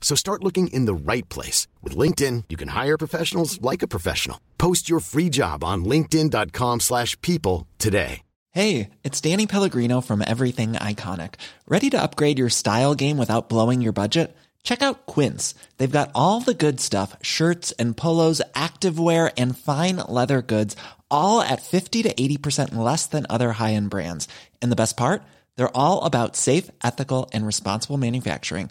So start looking in the right place. With LinkedIn, you can hire professionals like a professional. Post your free job on linkedin.com slash people today. Hey, it's Danny Pellegrino from Everything Iconic. Ready to upgrade your style game without blowing your budget? Check out Quince. They've got all the good stuff, shirts and polos, activewear, and fine leather goods, all at 50 to 80% less than other high-end brands. And the best part? They're all about safe, ethical, and responsible manufacturing.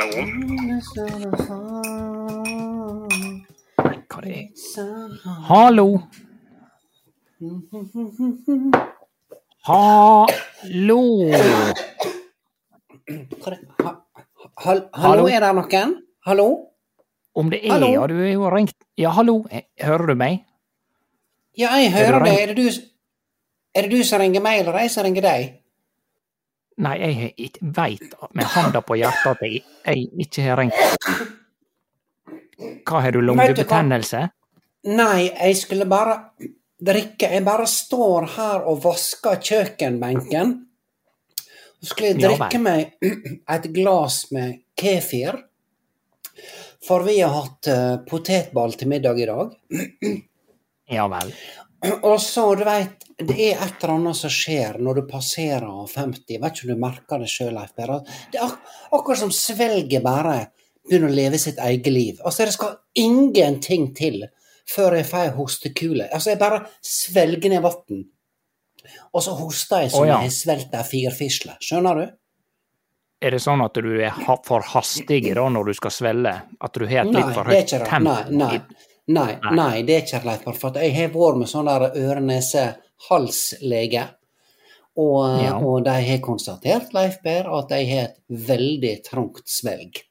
Hallo. Hva det er? Hallo! Hallo! Ha, hallo, er det noen? Hallo? Om det er Hallo? Ja, du er jo ringt Ja, hallo, eh, hører du meg? Ja, jeg Er hører deg. Er det du, er det du som ringer meg, eller jeg som ringer deg? Nei, jeg veit med handa på hjertet at jeg, jeg ikke har ringt. Hva, har du lungebetennelse? Nei, jeg skulle bare drikke. Jeg bare står her og vasker kjøkkenbenken. Så skulle jeg drikke ja, meg et glass med kefir. For vi har hatt uh, potetball til middag i dag. Ja vel. Og så, du veit, det er et eller annet som skjer når du passerer 50. Jeg vet ikke om du merker det sjøl, Leif Berre. Det er ak akkurat som svelget bare begynner å leve sitt eget liv. Altså, det skal ingenting til før jeg får hostekule. Altså, jeg bare svelger ned vann. Og så hoster jeg som oh, ja. jeg har svelget ei firfisle. Skjønner du? Er det sånn at du er for hastig da når du skal svelle? At du har et litt for høyt tempo? Nei, nei. Nei, Nei. nei, det er Leif Per. For at jeg har vært med sånn der øre-nese-hals-lege. Og, Ja. og de har konstatert, Leif Per, at jeg har et veldig trangt svelg.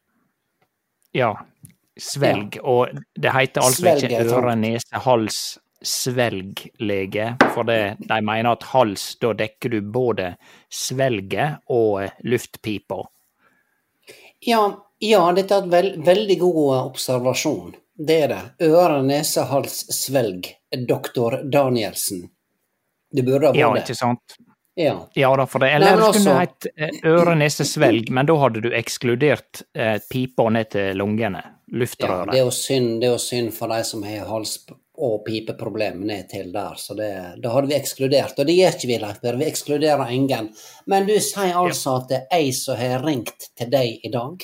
Ja. Svelg. Og det heter altså Svelg ikke er øre, nese, hals, svelglege, for det, de mener at hals, da dekker du både svelget og eh, luftpipa. Ja, ja dette er et veld, veldig god eh, observasjon. Det er det. Øre, nese, hals, svelg. Doktor Danielsen. Det burde ha Ja, vært ikke det. sant? Ja. Ja da, for det. Nei, Eller men det altså- hett eh, øre, nese, svelg, men da hadde du ekskludert eh, pipa ned til lungene. ja. Det er jo synd, er jo synd for de som har hals- og pipeproblemer ned til der, så det, da hadde vi ekskludert. Og det gjør ikke vi, Leif. Vi ekskluderer ingen. Men du sier altså at det er jeg som har ringt til deg i dag?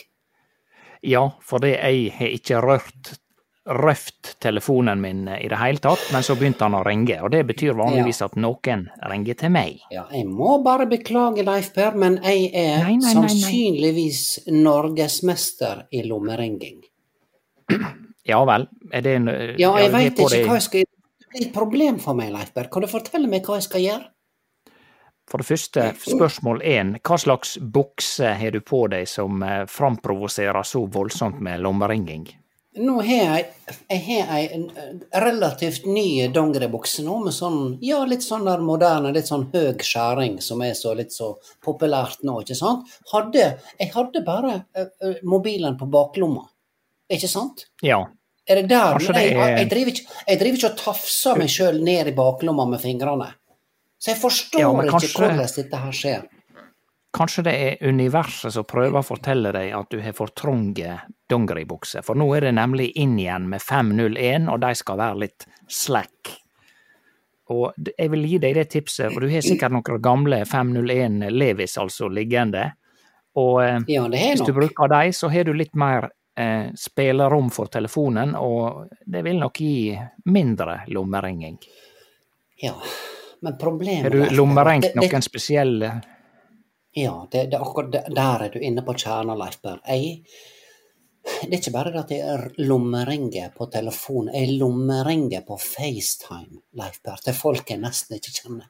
Ja, fordi jeg har ikke rørt røft telefonen min i det hele tatt, men så begynte han å ringe, og det betyr vanligvis at noen ringer til meg. Ja, jeg må bare beklage, Leif Per, men jeg er Nei, nei, nei, sannsynligvis norgesmester i lommeringing. Ja vel, er det en eh, Ja, jeg jeg veit ikke hva jeg skal gjøre. Det blir et problem for meg, Leif Per. Kan du fortelle meg hva jeg skal gjøre? For det første, spørsmål én, hva slags bukse har du på deg som eh, framprovoserer så voldsomt med lommeringing? Nå har jeg, jeg har ei en relativt ny dongeribukse nå, med sånn, ja, litt sånn der moderne, litt sånn høg skjæring, som er så litt så populært nå, ikke sant? Hadde, jeg hadde bare ø, mobilen på baklomma, ikke sant? Ja. Er det der Altså, jeg, det er- jeg, driver ikke, jeg driver ikke og tafser meg sjøl ned i baklomma med fingrene. Så jeg forstår Ja, kanskje... ikke hvordan dette her skjer. Kanskje det er universet som prøver å fortelle deg at du har for trange dongeribukser, for nå er det nemlig inn igjen med 501, og de skal være litt slack. Og jeg vil gi deg det tipset, for du har sikkert noen gamle 501 Levis altså liggende, og eh, Ja, hvis du bruker de, så har du litt mer eh, spillerom for telefonen, og det vil nok gi mindre lommeringing. Ja, men problemet Har du lommerengt er noen spesielle Ja, det, det akkurat der- er du inne på kjernen, Leif Berr. Det er ikke bare det at jeg er lommeringer på telefon, jeg lommeringer på FaceTime, Leif Berr, til folk jeg nesten ikke kjenner.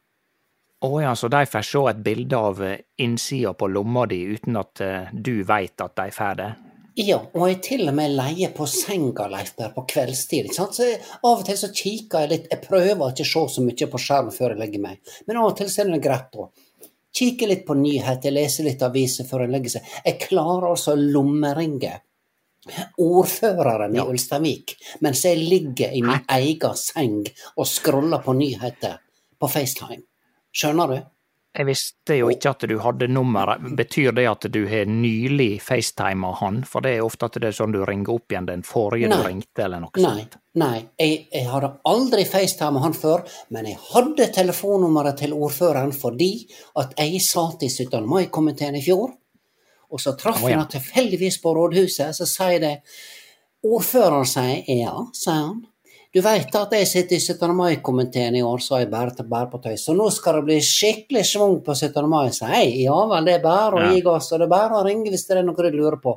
Å ja, så de får se et bilde av eh, innsida på lomma di uten at eh, du veit at de får det? Ja, og jeg til og med leier på senga, Leif Berr, på kveldstid. ikke sant? Så Av og til så kikker jeg litt, jeg prøver ikke å se så mye på skjerm før jeg legger meg, men av og til så er det greit å kikke litt på nyheter, lese litt aviser før en legger seg. Jeg klarer altså å lommeringe ordføreren i. Ulsteinvik mens jeg ligger i min egen seng og scroller på nyheter på FaceTime. Skjønner du? Jeg visste jo ikke at du hadde nummeret. Betyr det at du har nylig facetima han? For det er ofte at det er sånn du ringer opp igjen den forrige du ringte, eller noe Nei, sånt. nei. Jeg, jeg hadde aldri facetima han før, men jeg hadde telefonnummeret til ordføreren fordi at jeg satt i 17. mai-komiteen i fjor, og så traff jeg ja. tilfeldigvis på rådhuset, så sier det Ordføreren sier ja, sier han. Du veit at jeg sitter i 17. mai-komiteen i år, så jeg bare til bare på tøys. Så nå skal det bli skikkelig schwung på 17. mai, sier jeg. Ja vel, det er bare å gi gass, og det er bare å ringe hvis det er noe du lurer på.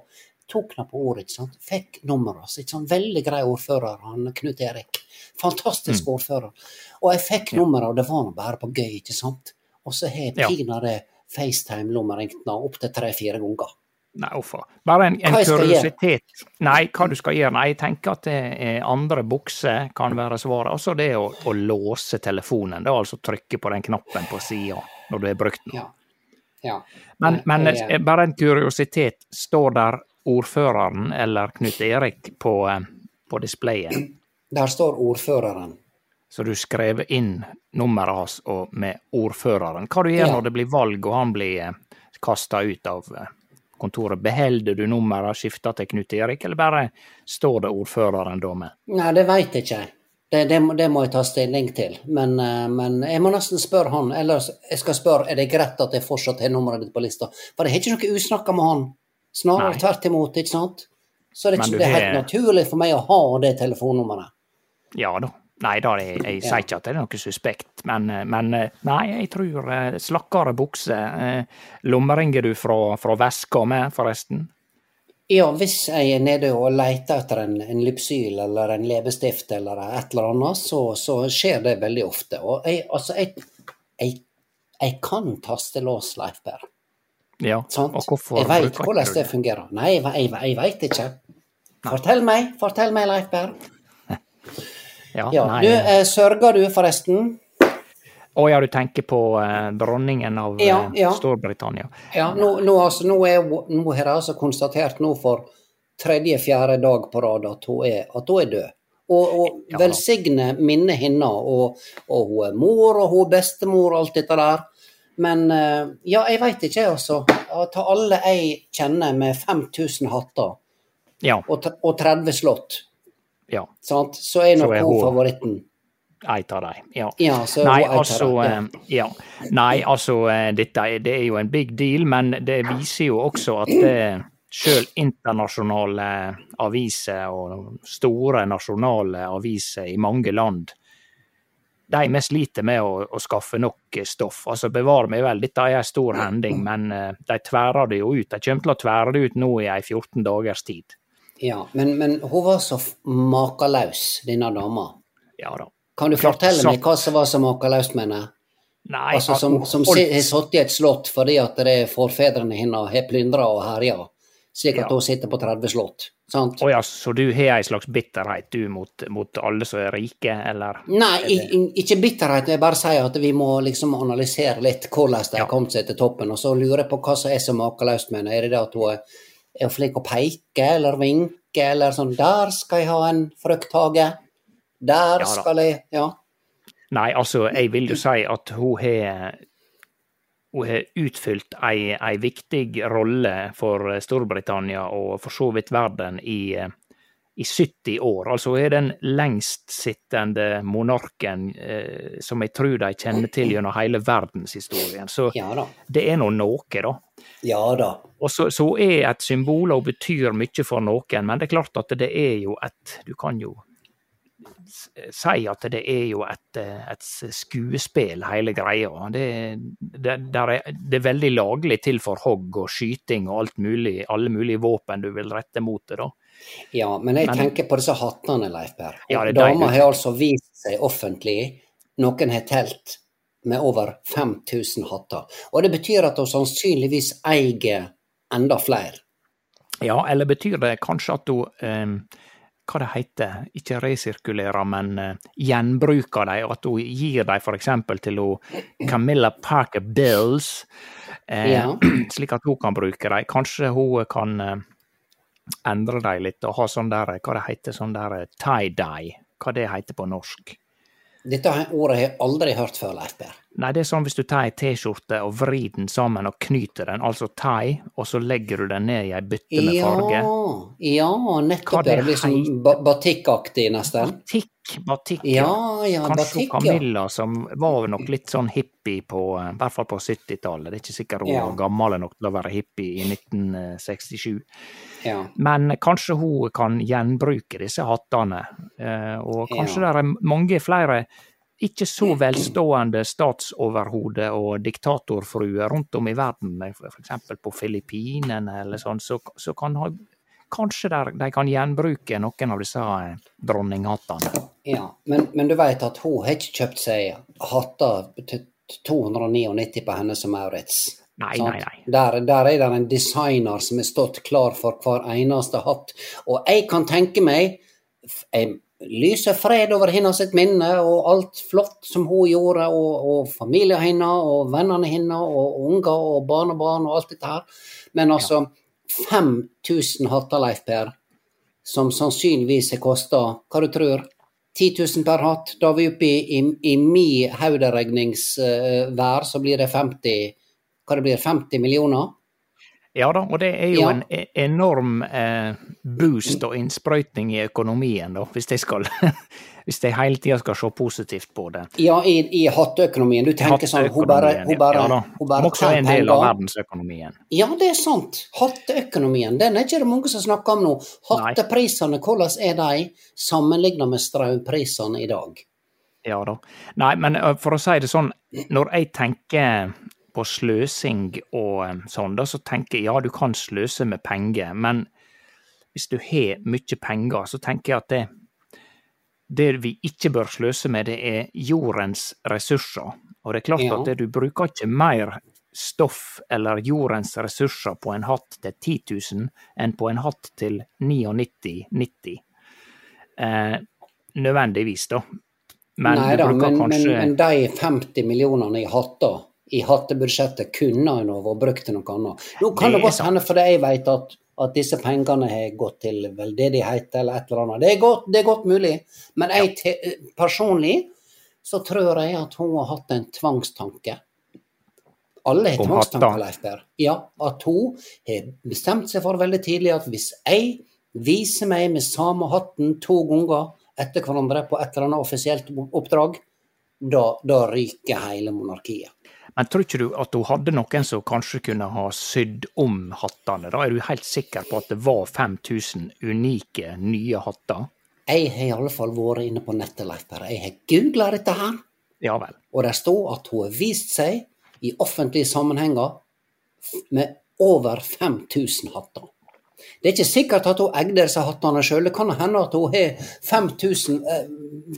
Tok henne på ordet, ikke sant. Fikk nummeret hans. Ikke sant? Veldig grei ordfører, han Knut Erik. Fantastisk Mm. ordfører. Og jeg fikk nummeret, og det var nå bare på gøy, ikke sant. Og så har jeg pinadø FaceTime-lomma ringt nå opptil tre-fire ganger. Nei, uffa. Bare en, en jeg kuriositet. Nei, hva du skal gjøre? Nei, jeg tenker at det er andre bukser kan være svaret. Også det å, å låse telefonen. Det er altså trykke på den knappen på sida når du har brukt den. Ja. ja. Men, men jeg- eh, bare en kuriositet. Står der ordføreren eller Knut Erik på, eh, på displayet? Der står ordføreren. Så du skrev inn nummeret hans med ordføreren. Hva du gjør Ja. når det blir valg og han blir kasta ut av eh, kontoret? Beholder du nummeret, skifter til Knut Erik, eller bare står det ordføreren da med? Nei, det veit ikke jeg. Det, det, må- det må jeg ta stilling til. Men, eh, men jeg må nesten spørre han. Eller jeg skal spørre er det greit at jeg fortsatt har nummeret ditt på lista. For jeg har ikke noe usnakka med han. Snarere tvert imot, ikke sant? Så det ikke, det er helt har- naturlig for meg å ha det telefonnummeret. Ja da. Nei da, jeg, jeg sier ikke at det er noe suspekt, men, eh, men eh, nei, jeg tror eh, slakkere bukse. Lommeringer du fra, fra veska med, forresten? Ja, hvis jeg er nede og leter etter en, en Lypsyl eller en leppestift eller et eller annet, så, så skjer det veldig ofte. Og jeg, altså, jeg, jeg, jeg kan tastelås, Leif Berr. Ja, Sant? og hvorfor jeg veit hvordan det fungerer. Nei, jeg, jeg, jeg veit ikke. Fortell meg, fortell meg, Leif Berr. Ja, Ja, du, eh, sørger du forresten? Å ja, du tenker på eh, dronningen av Ja, eh, ja. Storbritannia? Ja, nå, nå, altså, nå, er, nå har jeg altså konstatert nå for tredje-fjerde dag på rad at hun er, at hun er død. Og, og Ja. velsigne minne henne, og, og hun er mor, og hun er bestemor, og alt dette der. Men eh, ja, jeg veit ikke, altså. At alle jeg kjenner med 5000 hatter Ja, og, og 30 slott, ja. sant? så er nok Så hun favoritten. Eit av dem. Ja. Ja, så Nei, er altså, ja. eh, ja. Nei, altså eh, dette er, det er jo en big deal, men det viser jo også at eh, sjøl internasjonale aviser og store nasjonale aviser i mange land, de vi sliter med å, å skaffe nok eh, stoff. Altså Bevare meg vel, dette er en stor hending, men eh, de tverrer det jo ut. De kommer til å tverre det ut nå i ei 14 dagers tid. Ja, men, men hun var så makeløs, denne dama. Ja da. Kan du fortelle meg hva som var så makeløst med henne? Nei, Altså som, som har sittet i et slott fordi at det er forfedrene hennes har plyndra og herja. slik at Ja. hun sitter på 30 slott. Sant? Å ja, så du har ei slags bitterhet du mot, mot alle som er rike, eller? Nei, i- ikke bitterhet. Jeg bare sier at vi må liksom analysere litt hvordan de Ja. kommet seg til toppen. Og så lurer jeg på hva som er så makeløst med henne. Er det det at hun er, er flink å peke eller vinke, eller sånn 'Der skal jeg ha en frukthage'. Der ja, skal jeg Ja. Nei, altså, jeg vil jo si at hun har hun har utfylt ei, ei viktig rolle for Storbritannia og for så vidt verden i, eh, i 70 år. Altså er den lengstsittende monarken eh, som jeg tror de kjenner til gjennom hele verdenshistorien. Så Ja det er nå noe, da. Ja da. Og så, så er et symbol og betyr mye for noen, men det er klart at det er jo et Du kan jo si at det er jo et, eh, et skuespill, hele greia. Det, det, er, det er veldig laglig til for hogg og skyting og alt mulig, alle mulige våpen du vil rette mot det, da. Ja, men jeg Men- tenker på disse hattene, Leif Per. Ja, er Dama har altså vist seg offentlig, noen har telt, med over 5000 hatter. Og det betyr at hun sannsynligvis eier enda flere. Ja, eller betyr det kanskje at hun eh, hva det heter, ikke resirkulerer, men eh, gjenbruker dem, og at hun gir dem f.eks. til hun Camilla Parker Bills, eh, Ja. slik at hun kan bruke dem. Kanskje hun kan eh, endre dem litt og ha sånn der, hva det heter, sånn der eh, tie-dye, hva det heter på norsk. Dette ordet har jeg aldri hørt før, Leif Per. Nei, det er sånn hvis du tar ei T-skjorte og vrir den sammen og knyter den, altså tie, og så legger du den ned i ei bytte med farge. ja, ja nettopp. det Det blir sånn batikkaktig, nesten. Batikk, batikk. Ja, ja, Kanskje batikk, ja. Camilla, som var nok litt sånn hippie på, eh, i hvert fall på 70-tallet. Det er ikke sikkert hun Ja. var gammel nok til å være hippie i 1967. ja. Men kanskje hun kan gjenbruke disse hattene. Eh, Og kanskje Ja. det er mange flere ikke så velstående statsoverhode og diktatorfruer rundt om i verden, f.eks. på Filippinene eller sånn, så, så kan ha Kanskje der, de kan gjenbruke noen av disse eh, dronninghattene. ja. Men, men du vet at hun har ikke kjøpt seg hatter til 299 på Hennes og Maurits. Nei, nei, nei. Der, der er det en designer som er stått klar for hver eneste hatt. Og jeg kan tenke meg Jeg lyser fred over hennes sitt minne og alt flott som hun gjorde, og, og familien hennes og vennene hennes og unger og barnebarn og alt dette her. Men altså, 5000 hatter, Leif Per, som sannsynligvis har kosta, hva du tror? 10 000 per hatt. Da er vi oppe i, i, i mi hauderegningsvær, så blir det 50 hva det blir, 50 millioner? Ja da, og det er jo Ja. en e- enorm eh, boost og innsprøytning i økonomien, da, hvis de skal Hvis de hele tida skal se positivt på det. Ja, i, i hatteøkonomien. Du tenker sånn, hun bare, hun bare, ja, hun bare også en del av verdensøkonomien. Ja, det er sant. Hatteøkonomien, den er ikke det mange som snakker om nå. Hatteprisene, hvordan er de sammenlignet med strømprisene i dag? Ja da. Nei, men for å si det sånn, når jeg tenker på sløsing og sånn, da, så tenker jeg ja, du kan sløse med penger, men hvis du har mye penger, så tenker jeg at det, det vi ikke bør sløse med, det er jordens ressurser. Og det er klart Ja. at det, du bruker ikke mer stoff eller jordens ressurser på en hatt til 10 000 enn på en hatt til 99,90. Eh, nødvendigvis, da. Men Nei da, men, kanskje men, men de 50 millionene i hatter i hattebudsjettet kunne en ha brukt til noe annet. Nå kan Det godt hende, for jeg vet at, at disse pengene har gått til veldedighet eller et eller annet. Det er godt, det er godt mulig, men jeg te, personlig så tror jeg at hun har hatt en tvangstanke. Alle har tvangstanker? Leif Berr. Ja, at hun har bestemt seg for veldig tidlig at hvis jeg viser meg med samme hatten to ganger etter hverandre på et eller annet offisielt oppdrag, da, da ryker hele monarkiet. Men tror ikke du at hun hadde noen som kanskje kunne ha sydd om hattene? Da er du helt sikker på at det var 5000 unike nye hatter? Jeg har i alle fall vært inne på nettet, Leif. Jeg har googla dette her, Ja vel. og det står at hun har vist seg i offentlige sammenhenger med over 5000 hatter. Det er ikke sikkert at hun eide disse hattene sjøl. Det kan hende at hun har 5000 eh,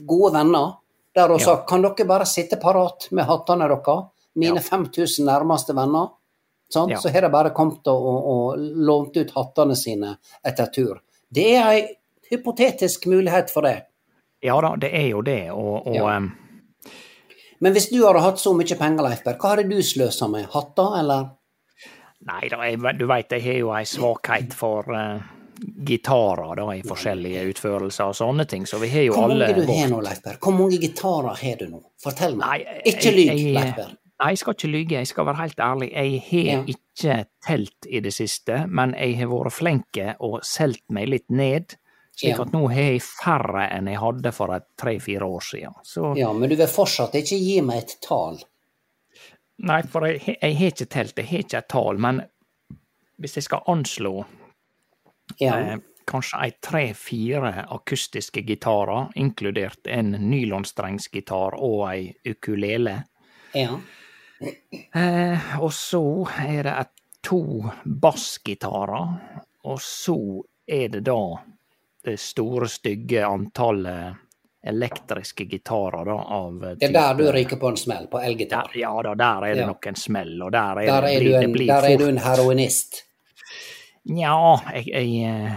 gode venner der hun Ja. sa kan dere bare sitte parat med hattene deres, mine 5000 nærmeste venner. Ja. så har de bare kommet og, og, og lånt ut hattene sine etter tur. Det er ei hypotetisk mulighet for det. Ja da, det er jo det, og, og Ja. um... Men hvis du hadde hatt så mye penger, Leifberg, hva hadde du sløsa med? Hatter, eller? Nei da, du veit jeg har jo ei svakhet for uh, gitarer da, i forskjellige utførelser og sånne ting, så vi har jo Hvor alle mange du har nå, Leifberg? Hvor mange gitarer har du nå? Fortell meg. Nei, Ikke jeg- Leifberg. Nei, jeg skal ikke lyge, jeg skal være helt ærlig. Jeg har Ja. ikke telt i det siste, men jeg har vært flink og solgt meg litt ned. Slik Ja. at nå har jeg færre enn jeg hadde for tre-fire år siden. Så Ja, men du vil fortsatt ikke gi meg et tall. nei, for jeg, jeg har ikke telt, jeg har ikke et tall, men hvis jeg skal anslå Ja. eh, kanskje ei tre-fire akustiske gitarer, inkludert en nylonstrengsgitar og ei ukulele. ja. Eh, og så er det et, to bassgitarer, og så er det da det store, stygge antallet elektriske gitarer da, av Det er der du ryker på en smell, på elgitar. Ja da, der er det Ja. nok en smell, og der er, Der er det en, blir der er du en heroinist. Nja, jeg, jeg, eh,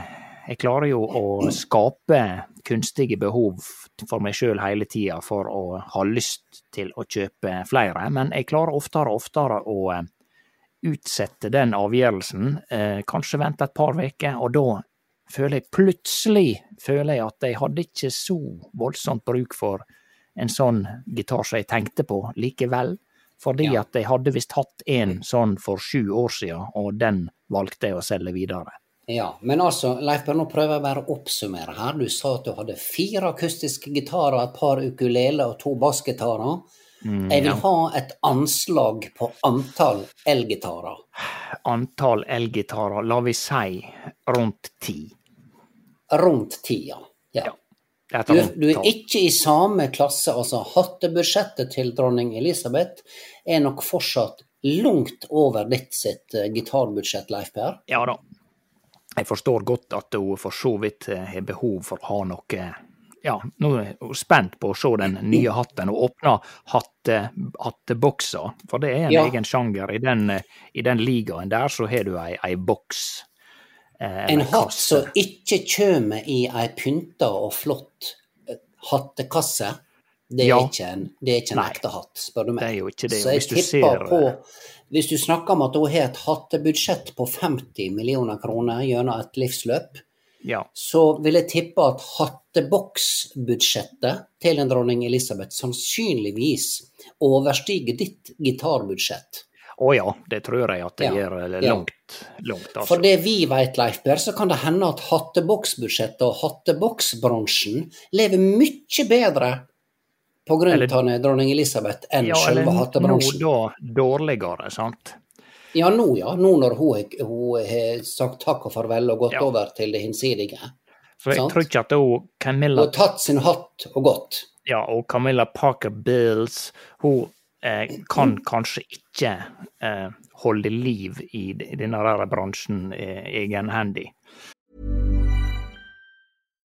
jeg klarer jo å skape kunstige behov for meg sjøl hele tida for å ha lyst til å kjøpe flere, men jeg klarer oftere og oftere å eh, utsette den avgjørelsen, eh, kanskje vente et par uker, og da føler jeg plutselig føler jeg at jeg hadde ikke så voldsomt bruk for en sånn gitar som jeg tenkte på likevel. Fordi Ja. at jeg hadde visst hatt en sånn for sju år siden, og den valgte jeg å selge videre. Ja, men altså, Leif nå prøver jeg bare å oppsummere her. Du sa at du hadde fire akustiske gitarer, et par ukulele og to bassgitarer. Mm, Jeg vil ja. ha et anslag på antall elgitarer. Antall elgitarer, la vi si rundt ti. Rundt ti, ja. ja. Er Du, du er ikke i samme klasse, altså hattebudsjettet til dronning Elisabeth er nok fortsatt langt over ditt sitt eh, gitarbudsjett, Leif Per. Ja da. Jeg forstår godt at hun for så vidt eh, har behov for å ha noe Ja, nå er hun spent på å se den nye hatten og åpne hatte, hatteboksa. For det er en Ja. egen sjanger. I den, eh, I den ligaen der så har du ei, ei boks. eh, En hatt som ikke kommer i ei pynta og flott eh, hattekasse, det er Ja. ikke en, det er ikke en ekte hatt, spør du meg. Det er jo ikke det. Så jeg tipper ser- på Hvis du snakker om at hun har et hattebudsjett på 50 millioner kroner gjennom et livsløp, Ja. så vil jeg tippe at hatteboksbudsjettet til en dronning Elisabeth sannsynligvis overstiger ditt gitarbudsjett. Å ja, det tror jeg at det Ja. gjør langt, langt, altså. For det vi vet, Leif Berr, så kan det hende at hatteboksbudsjettet og hatteboksbransjen lever mye bedre på grunn av dronning Elisabeth enn ja, selve nå da dårligere, sant? Ja, nå ja. Nå når hun, hun har sagt takk og farvel og gått Ja. over til det hinsidige. For jeg Sant. tror ikke at hun Hun har tatt sin hatt og gått. Ja, og Camilla Parker Bills, hun eh, kan kanskje ikke eh, holde liv i, denne bransjen eh, egenhendig.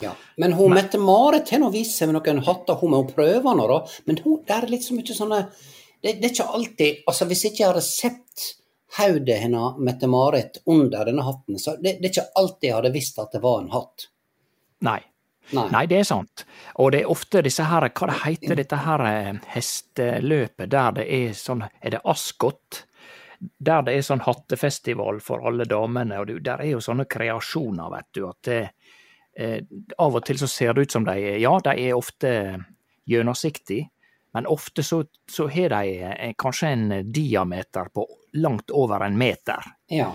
Ja. Men hun Mette-Marit har nå vist seg med noen hatter, hun må prøve nå, da. Men hun, det er litt så mye sånne det, det er ikke alltid Altså, hvis jeg ikke hadde sett hodet hennes, Mette-Marit, under denne hatten, så det, det er ikke alltid jeg hadde visst at det var en hatt. Nei. Nei. Nei, det er sant. Og det er ofte disse her, hva det heter dette her eh, hesteløpet der det er sånn, er det Askot? Der det er sånn hattefestival for alle damene, og det, der er jo sånne kreasjoner, vet du, at det, av og til så ser det ut som de er, ja, de er ofte gjennomsiktige, men ofte så, så har de eh, kanskje en diameter på langt over en meter. Ja.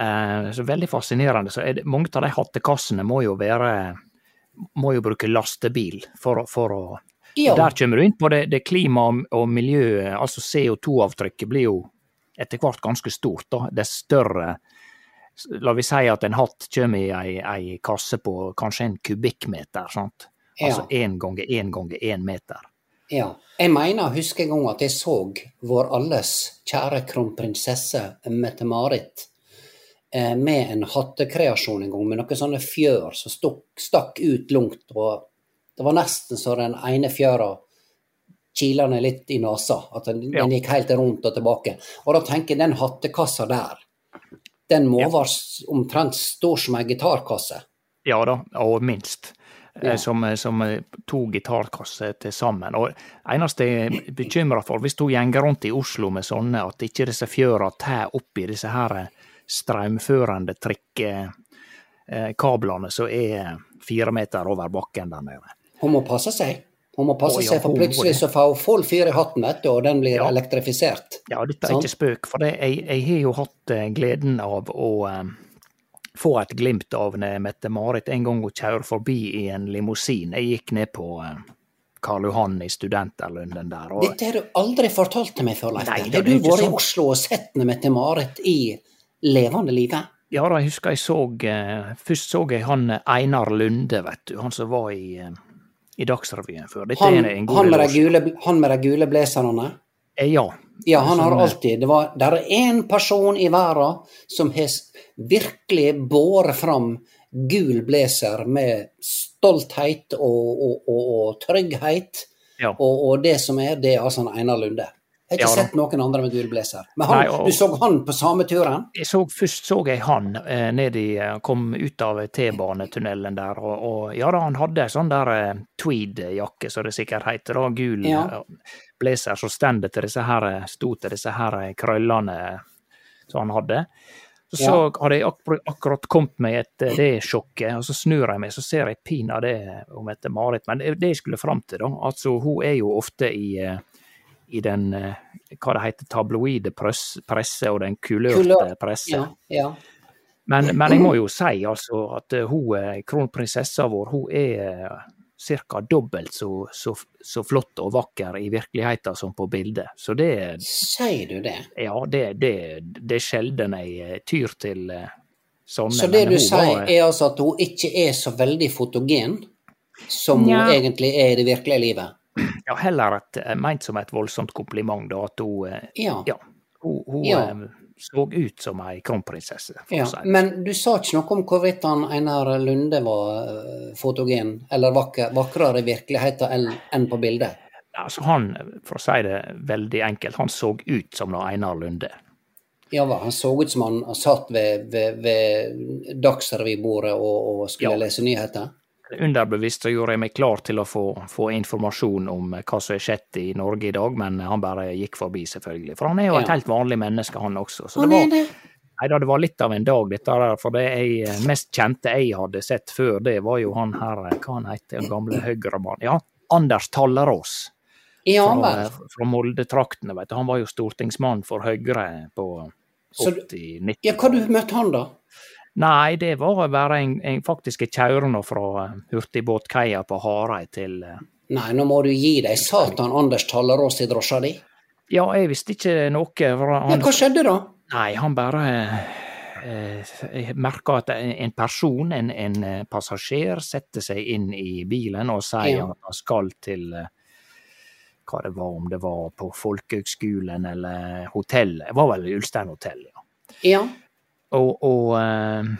Eh, så veldig fascinerende. Så det, mange av de hattekassene må jo være må jo bruke lastebil for, for å Ja. Der kommer du inn på det, det klima og, og miljø, altså CO2-avtrykket blir jo etter hvert ganske stort. da, Dess større La vi si at en hatt kommer i ei, ei kasse på kanskje en kubikkmeter. sant? Altså én ganger én ganger én meter. Ja. Jeg mener, husker en gang at jeg så vår alles kjære kronprinsesse Mette-Marit eh, med en hattekreasjon en gang, med noen sånne fjør som stakk, stakk ut langt. og Det var nesten så den ene fjøra kila ned litt i nesa, at den, Ja. den gikk helt rundt og tilbake. Og da tenker jeg, den hattekassa der, den må Ja. være omtrent stor som ei gitarkasse. Ja da, og minst. Eh, Ja. Som, som eh, to gitarkasser til sammen. Og eneste jeg er bekymra for, hvis du gjenger rundt i Oslo med sånne, at ikke disse fjøra tar opp i disse her eh, strømførende trikkekablene som er fire meter over bakken der nede. Hun må passe seg. Hun må passe oh, ja, seg, for plutselig så får hun full fyr i hatten, vet du, og den blir Ja. elektrifisert. Ja, dette er sånn? ikke spøk, for det, jeg, jeg har jo hatt eh, gleden av å eh, få et glimt av Mette-Marit en gang hun kjører forbi i en limousin. Jeg gikk ned på eh, Karl Johan i Studenterlunden der. og Dette har du aldri fortalt til meg før, Leif. Har du vært i. Oslo og sett Mette-Marit i levende livet? Ja da, jeg husker jeg så uh, Først så jeg han Einar Lunde, vet du. Han som var i, eh, i Dagsrevyen før. Dette Han, er en god han, med gule, han med de gule blazerne? Eh, Ja. Ja, han har eh, alltid Det var, der er én person i verden som har virkelig båret fram gul blazer med stolthet og, og, og, og trygghet. Ja. Og, det som er, det er altså Einar Lunde. Jeg har ikke Ja sett noen andre med dureblazer. blazer. Men han, Nei, og- du så han på samme turen? Jeg så, først så jeg han eh, ned i eh, Kom ut av T-banetunnelen der, og, og ja da, han hadde sånn der eh, tweed-jakke, som det sikkert heter, da, gul Ja. eh, blazer som stender til disse her, eh, sto til disse her krøllene som han hadde. Så, så hadde jeg akkur akkurat kommet meg etter det sjokket, og så snur jeg meg, så ser jeg pinadø om etter Marit. Men det, det jeg skulle fram til, da, altså hun er jo ofte i eh, i den eh, hva det heter, tabloide press, presse og den kulørte presse. Ja, ja. Men, men jeg må jo si altså at eh, hun, eh, kronprinsessa vår hun er ca. dobbelt så, så, så flott og vakker i virkeligheten som på bildet. Så det, Sier du det? ja, det, det, det er sjelden jeg tyr til sånne. Så det men du hun sier var- er altså at hun ikke er så veldig fotogen som Nja. hun egentlig er i det virkelige livet? ja, heller et, eh, ment som et voldsomt kompliment, da, at hun, eh, Ja. ja, hun, hun Ja. eh, så ut som ei kronprinsesse. ja. si. Men du sa ikke noe om hvorvidt han Einar Lunde var fotogen, eller vakker, vakrere i virkeligheten enn på bildet? Altså han, for å si det veldig enkelt, han så ut som Einar Lunde. Ja, Han så ut som han satt ved, ved, ved Dagsrevybordet og, og skulle Ja. lese nyheter? Underbevisst så gjorde jeg meg klar til å få, få informasjon om hva som er skjedd i Norge i dag, men han bare gikk forbi, selvfølgelig. For han er jo et Ja. helt vanlig menneske, han også. Så det var, nei, da, det var litt av en dag, dette der. For det jeg, mest kjente jeg hadde sett før, det var jo han her, hva han heter, den gamle Høyre-mannen? Ja, Anders Tallerås. Ja Fra, fra Molde-traktene, vet du. Han var jo stortingsmann for Høyre på Så du- 80-90 Ja, hva du møtte han, da? Nei, det var bare en, en faktisk en kjøre fra eh, hurtigbåtkaia på Hareid til eh, Nei, nå må du gi deg. Satan Anders Tallerås i drosja di. Ja, jeg visste ikke noe. For Ja, hva skjedde da? nei, han bare eh, merka at en person, en, en eh, passasjer, setter seg inn i bilen og sier Ja. at han skal til eh, hva det var, om det var på folkehøgskolen eller hotellet. Det var vel Ulstein hotell, ja. Ja. Og, og eh,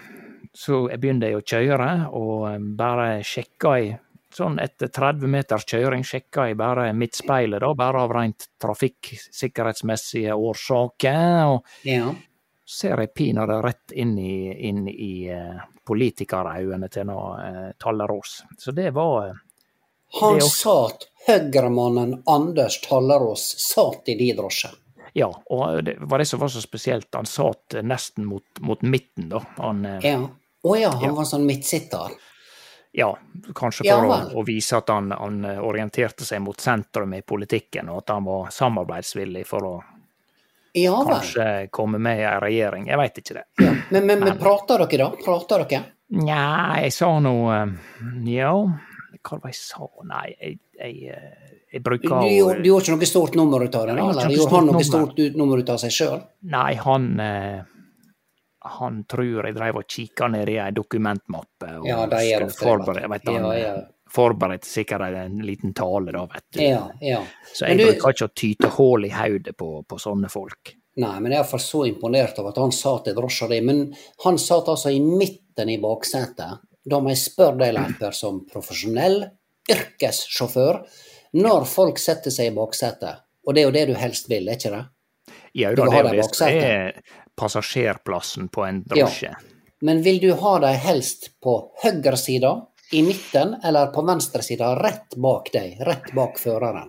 så begynte jeg å kjøre, og eh, bare sjekka jeg Sånn etter 30 meters kjøring sjekka jeg bare midtspeilet, da, bare av rent trafikksikkerhetsmessige årsaker. Og Ja. ser jeg pinadø rett inn i, inn i uh, politikerøynene til nå, uh, Tallerås. Så det var Han Det satt, Høyremannen Anders Tallerås satt i de drosje. Ja, og det var det som var så spesielt. Han satt nesten mot, mot midten, da. Han, uh, Ja. Å ja, han Ja. var sånn midtsitter. ja, kanskje Ja for å, å vise at han, han orienterte seg mot sentrum i politikken, og at han var samarbeidsvillig for å Ja kanskje komme med i ei regjering. Jeg veit ikke det. Ja. Men, men, men prater dere da? Prater dere? Nja, jeg sa nå eh, Ja, hva var det jeg sa? Nei, jeg, jeg, eh, jeg bruker du, gjorde- du gjorde ikke noe stort nummer ut av det? Eller gjorde han noe stort nummer ut av seg sjøl? Nei, han eh, han tror jeg drev og kikka ned i ei dokumentmappe og Ja, skulle forberede vet Han Ja, ja. forberedte sikkert en liten tale, da, vet du. Ja, ja. Så jeg du- bruker ikke å tyte hull i hodet på, på sånne folk. Nei, men jeg er iallfall så imponert over at han satt i drosja di. Men han satt altså i midten i baksetet. Da må jeg spørre deg, Leiper, som profesjonell yrkessjåfør. Når folk setter seg i baksetet, og det er jo det du helst vil, er ikke det? Ja, da, det det er passasjerplassen på en Ja. Men vil du ha dem helst på høyre side, i midten, eller på venstre side, rett bak deg, rett bak føreren?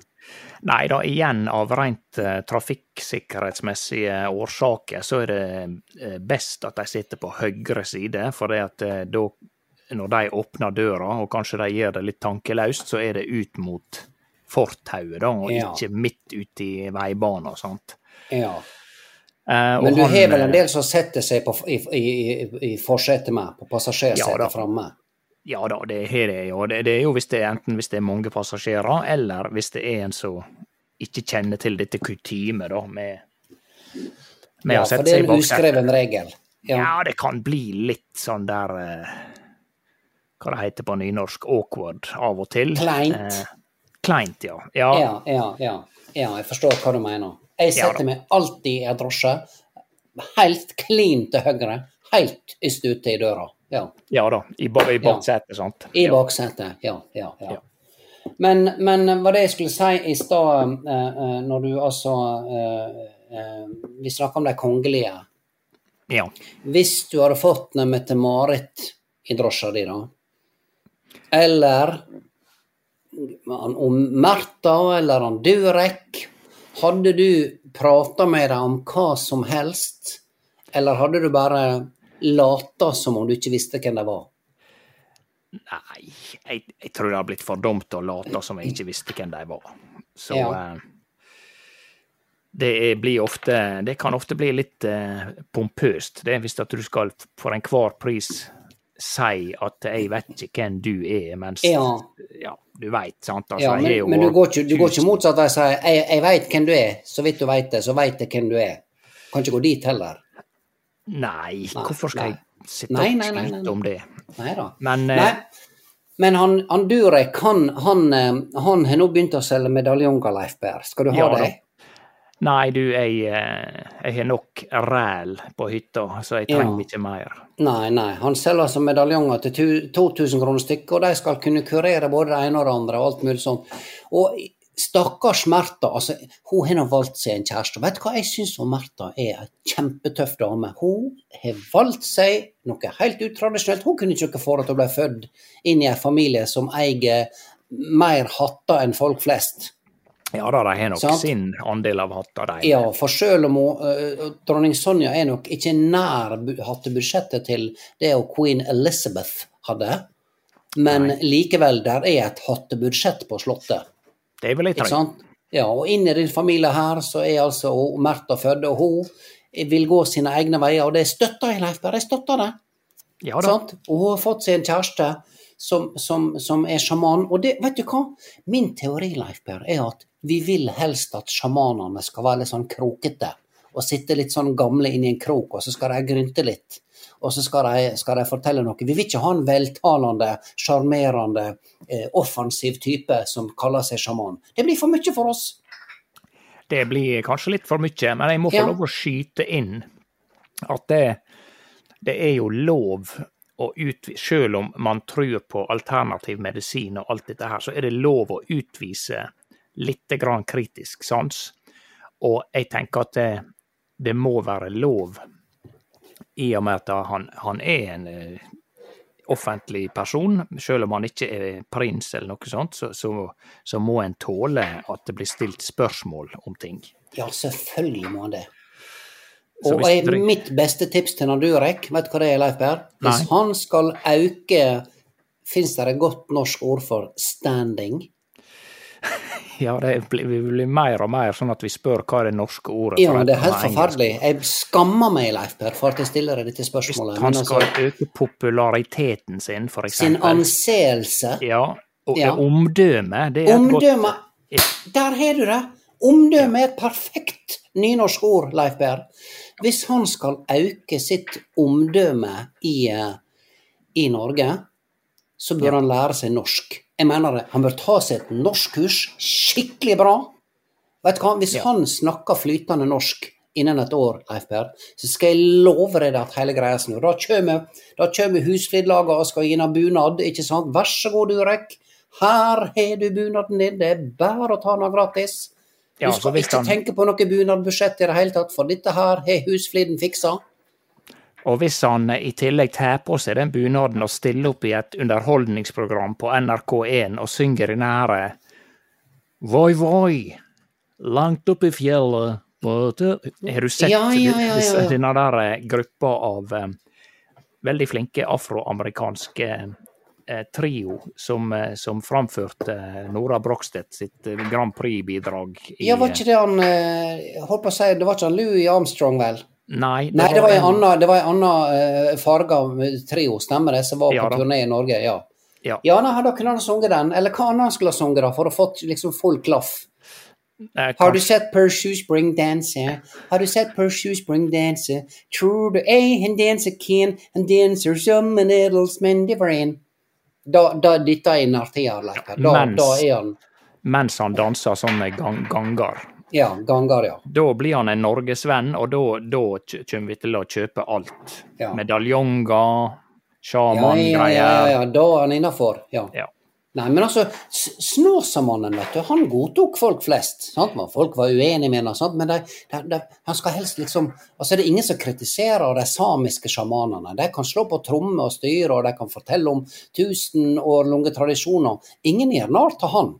Nei da, igjen av rent uh, trafikksikkerhetsmessige årsaker, så er det eh, best at de sitter på høyre side, for det at uh, da, når de åpner døra, og kanskje de gjør det litt tankeløst, så er det ut mot fortauet, da, og Ja. ikke midt ute i veibanen og sånt. Ja. Eh, Men du han, har vel en del som setter seg på, i, i, i, i forsetet med, på passasjersetet ja, framme? Ja da, det har det jo. Det, det er jo hvis det er enten hvis det er mange passasjerer, eller hvis det er en som ikke kjenner til dette kutymet, da, med, med Ja, å for det er en uskreven regel. Ja. Ja. det kan bli litt sånn der eh, Hva det heter på nynorsk? Awkward av og til. Kleint. Eh, kleint, ja. ja. Ja, ja, ja. jeg forstår hva du mener. Jeg setter meg alltid i en drosje, helt klin til høyre, helt yst ute i døra. Ja. Ja da, i, i baksetet, sant. I baksetet, ja, ja, ja. Men, men hva det jeg skulle si i stad, eh, eh, når du altså eh, Vi snakker om de kongelige. ja. Hvis du hadde fått Mette-Marit i drosja di, da, eller om Märtha eller om Durek, hadde du prata med dem om hva som helst, eller hadde du bare lata som om du ikke visste hvem de var? Nei, jeg, jeg tror det har blitt for dumt å late som jeg ikke visste hvem de var. Så Ja. eh, det er, blir ofte Det kan ofte bli litt eh, pompøst. Det er hvis at du skal for enhver pris si at 'jeg vet ikke hvem du er', mens Ja. ja, du veit, sant? Altså, Ja, men, jo men du går ikke, du går ikke motsatt vei og sier jeg, 'jeg veit hvem du er', så vidt du veit det, så veit jeg hvem du er. Kan ikke gå dit heller. Nei, hvorfor skal nei. jeg sitte Nei, og nei, nei, nei, skryte om det? Nei da. Men eh, Nei. Men han, han Durek, han, han, eh, han har nå begynt å selge medaljonger, Leif Berr. Skal du ha Ja det? Nei, du, jeg, eh, jeg har nok ræl på hytta, så jeg Ja. trenger ikke mer. Nei, nei. Han selger altså medaljonger til 2000 kroner stykket, og de skal kunne kurere både det ene og det andre, og alt mulig sånt. Og stakkars Märtha, altså, hun har nå valgt seg en kjæreste. Vet du hva, jeg syns Märtha er ei kjempetøff dame. Hun har valgt seg noe helt utradisjonelt. Hun kunne ikke få det til å bli født inn i en familie som eier mer hatter enn folk flest. Ja da, de har nok Sant. sin andel av hatta, de. Ja, for selv om hun, uh, dronning Sonja er nok ikke nær bu- hattebudsjettet til det og queen Elizabeth hadde, men likevel, der er et hattebudsjett på Slottet. Det vil jeg Ikke tro. Ja, og inn i din familie her så er altså Märtha født, og hun vil gå sine egne veier, og det støtter jeg, Leif Berr. Jeg støtter det. Ja? Og hun har fått seg en kjæreste som, som, som er sjaman. Og det, vet du hva? Min teori, Leif Per, er at vi vil helst at sjamanene skal være litt sånn krokete. Og sitte litt sånn gamle inni en krok, og så skal de grynte litt. Og så skal de, skal de fortelle noe. Vi vil ikke ha en veltalende, sjarmerende, eh, offensiv type som kaller seg sjaman. Det blir for mye for oss. Det blir kanskje litt for mye, men jeg må få Ja. lov å skyte inn at det, det er jo lov utvise Selv om man tror på alternativ medisin og alt dette her, så er det lov å utvise litt grann kritisk sans. Og jeg tenker at det, det må være lov i og med at han, han er en eh, offentlig person, selv om han ikke er prins eller noe sånt, så, så, så må en tåle at det blir stilt spørsmål om ting. Ja, selvfølgelig må han det. Og jeg, mitt beste tips til Nadurek, vet du hva det er, Leif Berr? Hvis Nei. han skal auke Fins det et godt norsk ord for standing? Ja, det blir, vi blir mer og mer sånn at vi spør hva er det norske ordet Ja, men det er helt forferdelig. Jeg skammer meg, Leif Per, for at jeg stiller deg dette spørsmålet. Hvis Han altså, skal øke populariteten sin, for eksempel. sin anseelse Ja, og Ja. omdømme, det er et Omdømme godt Der har du det! Omdømme er et perfekt nynorsk ord, Leif Per. Hvis han skal øke sitt omdømme i, eh, i Norge, så bør han lære seg norsk. Jeg mener det. Han bør ta seg et norskkurs skikkelig bra. Vet du hva, Hvis han snakker flytende norsk innen et år, Leif så skal jeg love deg at hele greia snur. Da kommer, da kommer Husflidlaget og skal gi ham bunad, ikke sant? Vær så god, Durek. Her har du bunaden din, det er bare å ta den gratis. Du Ja, skal ikke han- tenke på noe bunadbudsjett i det hele tatt, for dette her har Husfliden fiksa. Og hvis han eh, i tillegg tar på seg den bunaden og stiller opp i et underholdningsprogram på NRK1 og synger i nære Voi, voi, langt oppe i fjellet Har du sett Ja, ja, ja, denne der eh, gruppa av um, veldig flinke afroamerikanske uh, trio som, uh, som framførte Nora Brogstedt sitt Grand Prix-bidrag Ja, var ikke det han uh, Holdt på å si, det var ikke han Louis Armstrong, vel? Nei, Nei, det var en en- annen, det var en annen uh, farga trio, stemmer det, som var Ja på turné i Norge, ja. Ja. Ja, nei, da kunne han sunget den. Eller hva annet skulle han sunget, da, for å få liksom full klaff. eh, Har du sett sett Shoe Spring danse? Har du sett Percy Spring danse? Tror du ei han danser kan, han danser som en edelsmann det var en. Da, da jeg inn innertida, Leif. Da, mens- da er han mens han danser sånne gang, ganger. Ja, ganger, ja. Da blir han en norgesvenn, og da, da kommer vi til å kjøpe alt. Ja. Medaljonger, Ja, ja, ja, ja, da er han innafor. Ja. Ja. Nei, men altså, Snåsamannen, vet du, han godtok folk flest. Sant? Folk var uenige med ham, men de, de, de, han skal helst liksom Altså, det er ingen som kritiserer de samiske sjamanene. De kan slå på tromme og styre, og de kan fortelle om tusen år lange tradisjoner. Ingen gjør narr av han.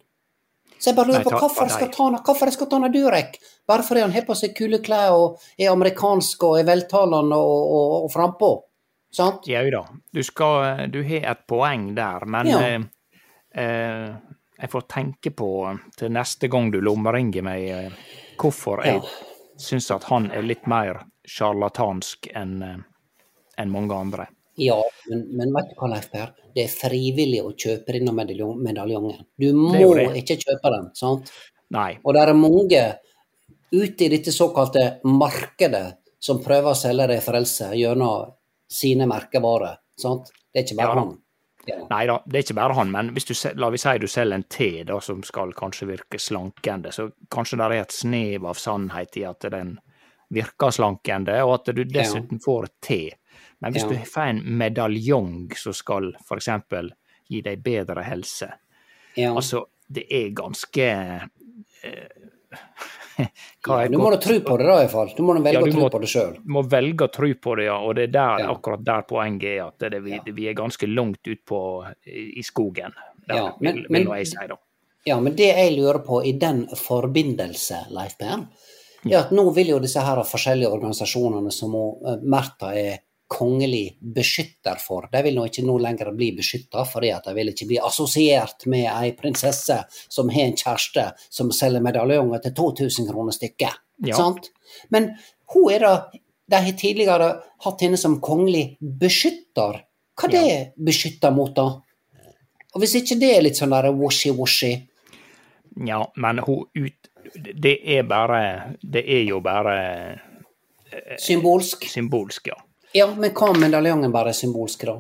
Så jeg bare lurer Nei, på ta- hvorfor jeg skal ta hvorfor jeg skal ta Durek? Bare fordi han har på seg kule klær og er amerikansk og er veltalende og, og, og frampå. Sant? Jau da, du, skal, du har et poeng der, men Ja. eh, eh, jeg får tenke på til neste gang du lommeringer meg, eh, hvorfor jeg Ja. syns at han er litt mer sjarlatansk enn en mange andre. Ja, men, men vet du hva, Leif Per? Det er frivillig å kjøpe denne medaljongen. Du må det. ikke kjøpe den. sant? Nei, Og det er mange ute i dette såkalte markedet som prøver å selge deg frelse gjennom sine merkevarer. sant? Det er ikke bare Ja han. Ja. Nei da, det er ikke bare han, men hvis du, la vi si du selger en te da, som skal kanskje virke slankende, så kanskje det er et snev av sannhet i at den virker slankende, og at du dessuten får et te. Men hvis Ja. du får en medaljong som skal f.eks. gi deg bedre helse, Ja. altså det er ganske eh, Ja, du må da tro på det, da, iallfall. Du må velge Ja, du å tro må- på det sjøl. Du må velge å tro på det, ja. Og det er der, Ja. akkurat der poenget er. At det, vi, Ja. vi er ganske langt ut på i, skogen. Der, Ja, men- vil, vil men, jeg si, da. Ja, men det jeg lurer på i den forbindelse, Leif Per, er at nå vil jo disse her forskjellige organisasjonene som eh, Märtha er kongelig beskytter for, de vil nå ikke nå lenger bli beskytta, fordi at de vil ikke bli assosiert med ei prinsesse som har en kjæreste som selger medaljonger til 2000 kroner stykket. Ja. Men hun er da De har tidligere hatt henne som kongelig beskytter. Hva det beskytter mot, da? Og hvis ikke det er litt sånn der washy-washy Ja, men hun ut... Det er bare Det er jo bare Symbolsk? symbolsk, ja. Ja, men hva om medaljongen bare symbolsk, da?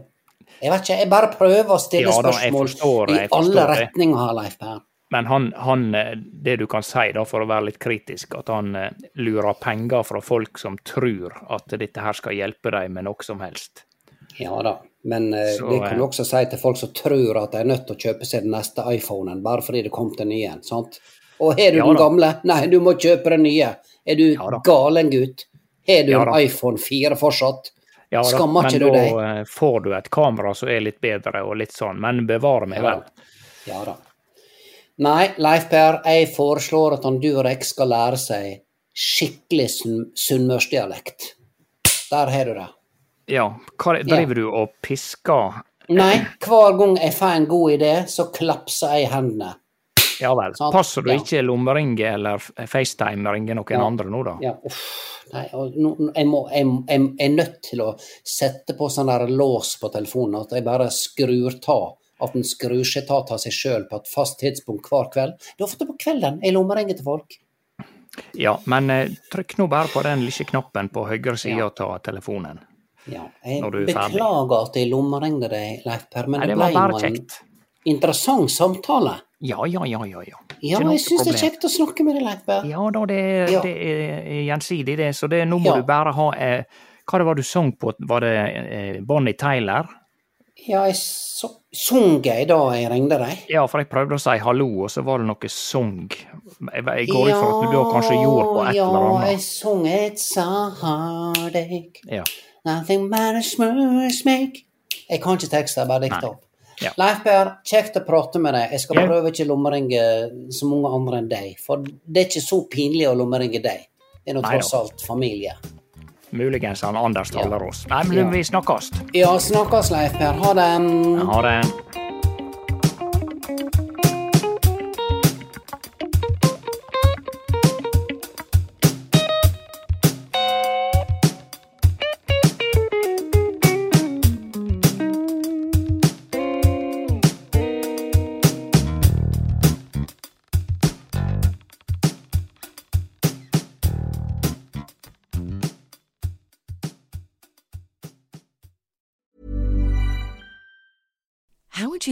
Jeg vet ikke, jeg bare prøver å stille Ja da, spørsmål forstår i alle retninger her, Leif Per. Men han, han eh, Det du kan si, da, for å være litt kritisk, at han eh, lurer penger fra folk som tror at dette her skal hjelpe dem med noe som helst. Ja da, men eh, Så, det kan du også si til folk som tror at de er nødt til å kjøpe seg den neste iPhonen bare fordi det kom til nye en, sant? Og har du Ja den gamle? Nei, du må kjøpe den nye. Er du Ja galen, gutt? Har du Ja en iPhone 4 fortsatt? Ja, da, Skammer ikke du deg? Men da får du et kamera som er litt bedre og litt sånn, men bevare meg Ja vel. Ja da. Nei, Leif Per, jeg foreslår at han Durek skal lære seg skikkelig sunn- sunnmørsdialekt. Der har du det. Ja, hva driver du og pisker? Nei, hver gang jeg får en god idé, så klapser jeg hendene. Ja vel. Sant, Passer du ja. ikke lommeringe eller FaceTime-ringe noen Ja. andre nå, da? Ja, uff. Nei, jeg, må, jeg, jeg, jeg er nødt til å sette på sånn der lås på telefonen, at jeg bare skrur ta. At den skrur seg ta av seg sjøl på et fast tidspunkt hver kveld. Det er ofte på kvelden jeg lommeringer til folk. Ja, men eh, trykk nå bare på den lille knappen på høyre side av telefonen. Ja, jeg er beklager at jeg lommeringer deg, Leif Per, men Nei, det ble bare kjekt. Interessant samtale. Ja, ja, ja, ja. ja. Ja, jeg syns det er kjekt å snakke med deg, Leif. Ja da, det, Ja. det er gjensidig, det. Så det, nå må Ja. du bare ha eh, Hva det var du sang på? Var det eh, Bonnie Tyler? Ja, jeg så, sang jeg da jeg ringte deg? Ja, for jeg prøvde å si hallo, og så var det noe sang. Jeg, jeg går ut fra at du da kanskje gjorde på et ja, eller jeg annet. sang et a Ja. nothing but a smooth. Jeg kan ikke tekster, jeg bare dikter opp. Ja. Leif Per, kjekt å prate med deg. Jeg skal Ja. prøve ikke å lommeringe så mange andre enn deg. For det er ikke så pinlig å lommeringe deg. Det er nå tross alt familie. Muligens han Anders Ja. oss. Nei, men Ja. vi snakkes. Ja, snakkes, Leif Per. Ha det. Ha det.